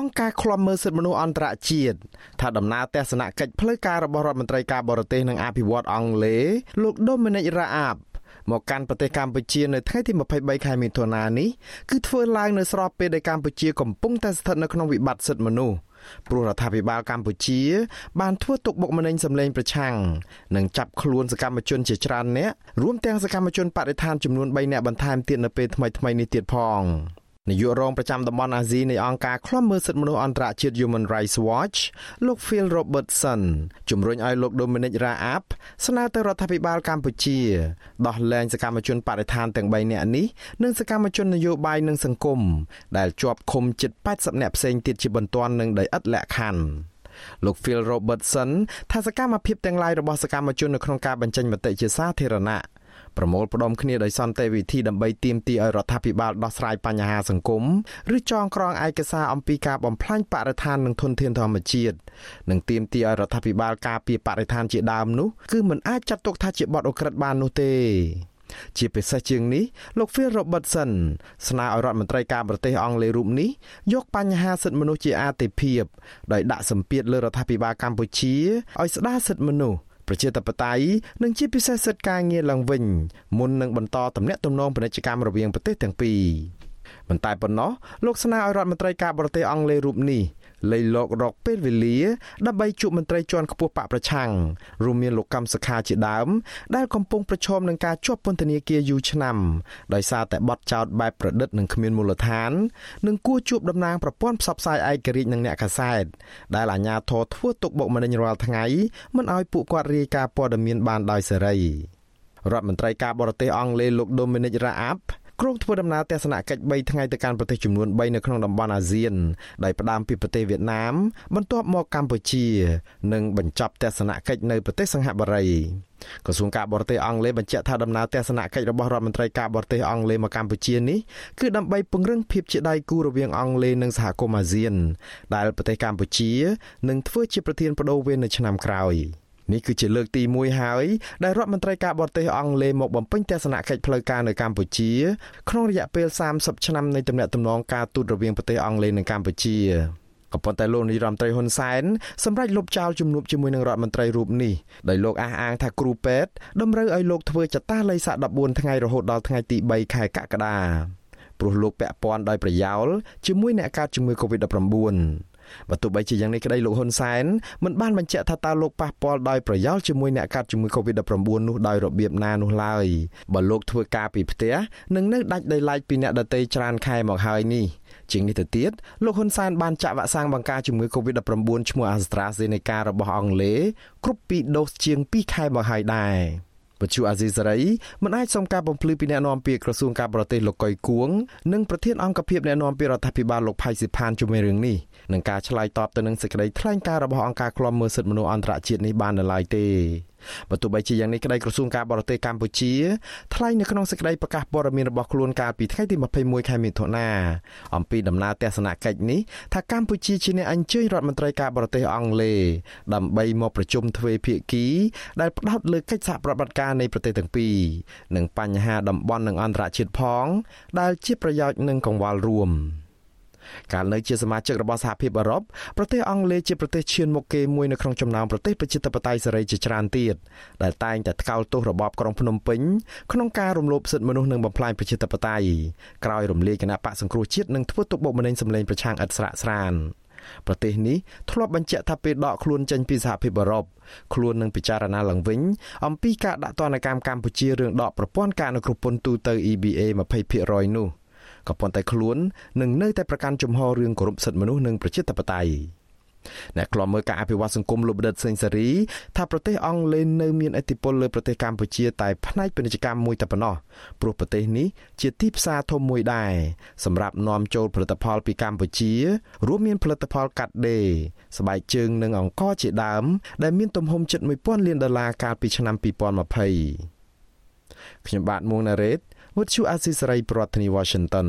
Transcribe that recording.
អង្គការឃ្លាំមើលសិទ្ធិមនុស្សអន្តរជាតិថាដំណើរទស្សនកិច្ចផ្លូវការរបស់រដ្ឋមន្ត្រីការបរទេសនិងអភិវឌ្ឍអង់គ្លេសលោក Dominic Raab មកកាន់ប្រទេសកម្ពុជានៅថ្ងៃទី23ខែមិថុនានេះគឺធ្វើឡើងនៅស្របពេលដែលកម្ពុជាកំពុងតែស្ថិតនៅក្នុងវិបត្តិសិទ្ធិមនុស្សព្រោះរដ្ឋាភិបាលកម្ពុជា បានធ្វើទុកបុកម្នេញសម្លេងប្រឆាំងនិងចាប់ខ្លួនសកម្មជនជាច្រើនអ្នករួមទាំងសកម្មជនបរិស្ថានចំនួន3អ្នកបន្ថែមទៀតនៅពេលថ្មីៗនេះទៀតផង នាយករងប្រចាំតំបន់អាស៊ីនៃអង្គការឃ្លាំមើលសិទ្ធិមនុស្សអន្តរជាតិ Human Rights Watch លោក Phil Robertson ជំរុញឲ្យលោក Dominic Raab ស្នើទៅរដ្ឋាភិបាលកម្ពុជាដោះលែងសកម្មជនបរិស្ថានទាំង3នាក់នេះនិងសកម្មជននយោបាយនិងសង្គមដែលជាប់ឃុំជិត80នាក់ផ្សេងទៀតជាបន្ទាន់និងដោយឥតលក្ខខណ្ឌលោក Phil Robertson ថាសកម្មភាពទាំងឡាយរបស់សកម្មជននៅក្នុងការបញ្ចេញមតិជាសាធារណៈ ប្រមូលផ្ដុំគ្នាដោយសន្តិវិធីដើម្បីទាមទារឲ្យរដ្ឋាភិបាលដោះស្រាយបញ្ហាសង្គមឬចងក្រងឯកសារអំពីការបំផ្លាញបរិស្ថាននិងធនធានធម្មជាតិនិងទាមទារឲ្យរដ្ឋាភិបាលការពារបរិស្ថានជាដើមនោះគឺមិនអាចចាត់ទុកថាជាបទអ ுக ្រិតបាននោះទេជាពិសេសជាងនេះលោក Phil Robertson ស្នើឲ្យរដ្ឋមន្ត្រីការប្រទេសអង់គ្លេសរូបនេះយកបញ្ហាសិទ្ធិមនុស្សជាអាទិភាពដោយដាក់សម្ពាធលើរដ្ឋាភិបាលកម្ពុជាឲ្យស្ដារសិទ្ធិមនុស្ស ប្រជាធិបតេយ្យនិងជាពិសេសសិទ្ធិការងារឡើងវិញមុននឹងបន្តទំនាក់ទំនងពាណិជ្ជកម្មរវាងប្រទេសទាំងពីរមិនតែប៉ុណ្ណោះលោកស្នើឲ្យរដ្ឋមន្ត្រីការបរទេសអង់គ្លេសរូបនេះ លៃលករកពេលវេលាដើម្បីជួបមន្ត្រីជាន់ខ្ពស់បកប្រឆាំងរួមមានលោកកម្មសខាជាដើម ដែលកំពុងប្រឈមនឹងការជាប់ពន្ធនាគារយូរឆ្នាំដោយសារតែបទចោទបែបប្រឌិតនិងគ្មានមូលដ្ឋាននិងគួរជួបតំណាងប្រព័ន្ធផ្សព្វផ្សាយឯករាជ្យនិងអ្នកកាសែតដែលអាជ្ញាធរធ្វើទុកបុកម្នេញរាល់ថ្ងៃមិនឲ្យពួកគាត់រាយការណ៍ព័ត៌មានបានដោយសេរីរដ្ឋមន្ត្រីការបរទេសអង់គ្លេសលោក Dominic Raab គ្រោងធ្វើដំណើរទស្សនកិច្ច3ថ្ងៃទៅកាន់ប្រទេសចំនួន3នៅក្នុងតំបន់អាស៊ានដោយផ្ដើមពីប្រទេសវៀតណាម បន្ទាប់មកកម្ពុជា និងបញ្ចប់ទស្សនកិច្ចនៅប្រទេសសិង្ហបុរីក្រសួងការបរទេសអង់គ្លេសបញ្ជាក់ថាដំណើរទស្សនកិច្ចរបស់រដ្ឋមន្ត្រីការបរទេសអង់គ្លេសមកកម្ពុជានេះគឺដើម្បីពង្រឹងភាពជាដៃគូរវាងអង់គ្លេសនិងសហគមន៍អាស៊ាន ដែលប្រទេសកម្ពុជានឹងធ្វើជាប្រធានបដូវវេននៅឆ្នាំក្រោយ។ នេះគឺជាលើកទី1ហើយដែលរដ្ឋមន្ត្រីការបរទេសអង់គ្លេសមកបំពេញទស្សនកិច្ចផ្លូវការនៅកម្ពុជាក្នុងរយៈពេល30ឆ្នាំនៃទំនាក់ទំនងការទូតរវាងប្រទេសអង់គ្លេសនិងកម្ពុជាក៏ប៉ុន្តែលោកនាយរដ្ឋមន្ត្រីហ៊ុនសែនសម្រេចលុបចោលជំនួបជាមួយនឹងរដ្ឋមន្ត្រីរូបនេះដោយលោកអះអាងថាគ្រូពេទ្យតម្រូវឲ្យលោកធ្វើចតាល័យសា14ថ្ងៃរហូតដល់ថ្ងៃទី3ខែកក្កដាព្រោះលោកពាក់ព័ន្ធដោយប្រយោលជាមួយអ្នកកើតជំងឺ Covid-19 បើទោះបីជាយ៉ាងនេះក្តីលោកហ៊ុនសែនមិនបានបញ្ជាក់ថាតើលោកប៉ះពាល់ដោយប្រយោលជាមួយអ្នកកាត់ជំងឺ Covid-19 នោះដោយរបៀបណានោះឡើយបើលោកធ្វើការពីផ្ទះនឹងនៅដាច់ដោយឡែកពីអ្នកដទៃច្រើនខែមកហើយនេះជាងនេះទៅទៀតលោកហ៊ុនសែនបានចាក់វ៉ាក់សាំងបង្ការជំងឺ Covid-19 ឈ្មោះ AstraZeneca របស់អង់គ្លេសគ្រប់2ដូសជាង2ខែមកហើយដែរ បច្ចុប្បន្នអាស៊ីសេរីមិនអាចសុំការបំភ្លឺពីអ្នកនាំពាក្យក្រសួងការបរទេសលោកកុយគួងនិងប្រធានអង្គភិបអ្នកនាំពាក្យរដ្ឋាភិបាលលោកផៃស៊ីផានជាមួយរឿងនេះនឹងការឆ្លើយតបទៅនឹងសេចក្តីថ្លែងការណ៍របស់អង្គការឃ្លាំមើលសិទ្ធិមនុស្សអន្តរជាតិនេះបាននៅឡើយទេ បើទោះបីជាយ៉ាងនេះក្តីក្រសួងការបរទេសកម្ពុជាថ្លែងនៅក្នុងសេចក្តីប្រកាសព័ត៌មានរបស់ខ្លួនកាលពីថ្ងៃទី21ខែមិថុនាអំពីដំណើរទស្សនកិច្ចនេះថាកម្ពុជាជាអ្នកអញ្ជើញរដ្ឋមន្ត្រីការបរទេសអង់គ្លេសដើម្បីមកប្រជុំទ្វេភាគី ដែលផ្ដោតលើកិច្ចសហប្រតិបត្តិការនៃប្រទេសទាំងពីរនិងបញ្ហាតំបន់និងអន្តរជាតិផង ដែលជាប្រយោជន៍នឹងកង្វល់រួម។ កាលនៅជាសមាជិករបស់សហភាពអឺរ៉ុបប្រទេសអង់គ្លេសជាប្រទេសឈានមុខគេមួយនៅក្នុងចំណោមប្រទេសប្រជាធិបតេយ្យសេរីជាច្រើនទៀតដែលតែងតែថ្កោលទោសរបបក្រុងភ្នំពេញក្នុងការរំលោភសិទ្ធិមនុស្សនិងបំផ្លាញប្រជាធិបតេយ្យក្រោយរំលាយគណៈបកសង្គ្រោះជាតិនិងធ្វើទុកបុកម្នេញសម្លេងប្រឆាំងឥតស្រាកស្រានប្រទេសនេះធ្លាប់បញ្ជាក់ថាពេលដកខ្លួនចេញពីសហភាពអឺរ៉ុបខ្លួននឹងពិចារណាឡើងវិញអំពីការដាក់ទណ្ឌកម្មកម្ពុជារឿងដកប្រព័ន្ធការអនុគ្រោះពន្ធទូទៅ EBA 20%នោះ ក៏ប៉ុន្តែខ្លួននឹងនៅតែប្រកាន់ជំហររឿងគោរពសិទ្ធិមនុស្សនិងប្រជាធិបតេយ្យអ្នកខ្លំមើលការអភិវឌ្ឍសង្គមលោកបដិទ្ធសេងសេរីថាប្រទេសអង់គ្លេសនៅមានឥទ្ធិពលលើប្រទេសកម្ពុជាតែផ្នែកពាណិជ្ជកម្មមួយតែប៉ុណ្ណោះព្រោះប្រទេសនេះជាទីផ្សារធំមួយដែរសម្រាប់នាំចូលផលិតផលពីកម្ពុជា រួមមានផលិតផលកាត់ដេរស្បែកជើងនិងអង្ករជាដើម ដែលមានទំហំជិត1000លានដុល្លារកាលពីឆ្នាំ2020ខ្ញុំបាទមួងណារ៉េត With you អាស៊ីសេរីប្រធានាធិបតី Washington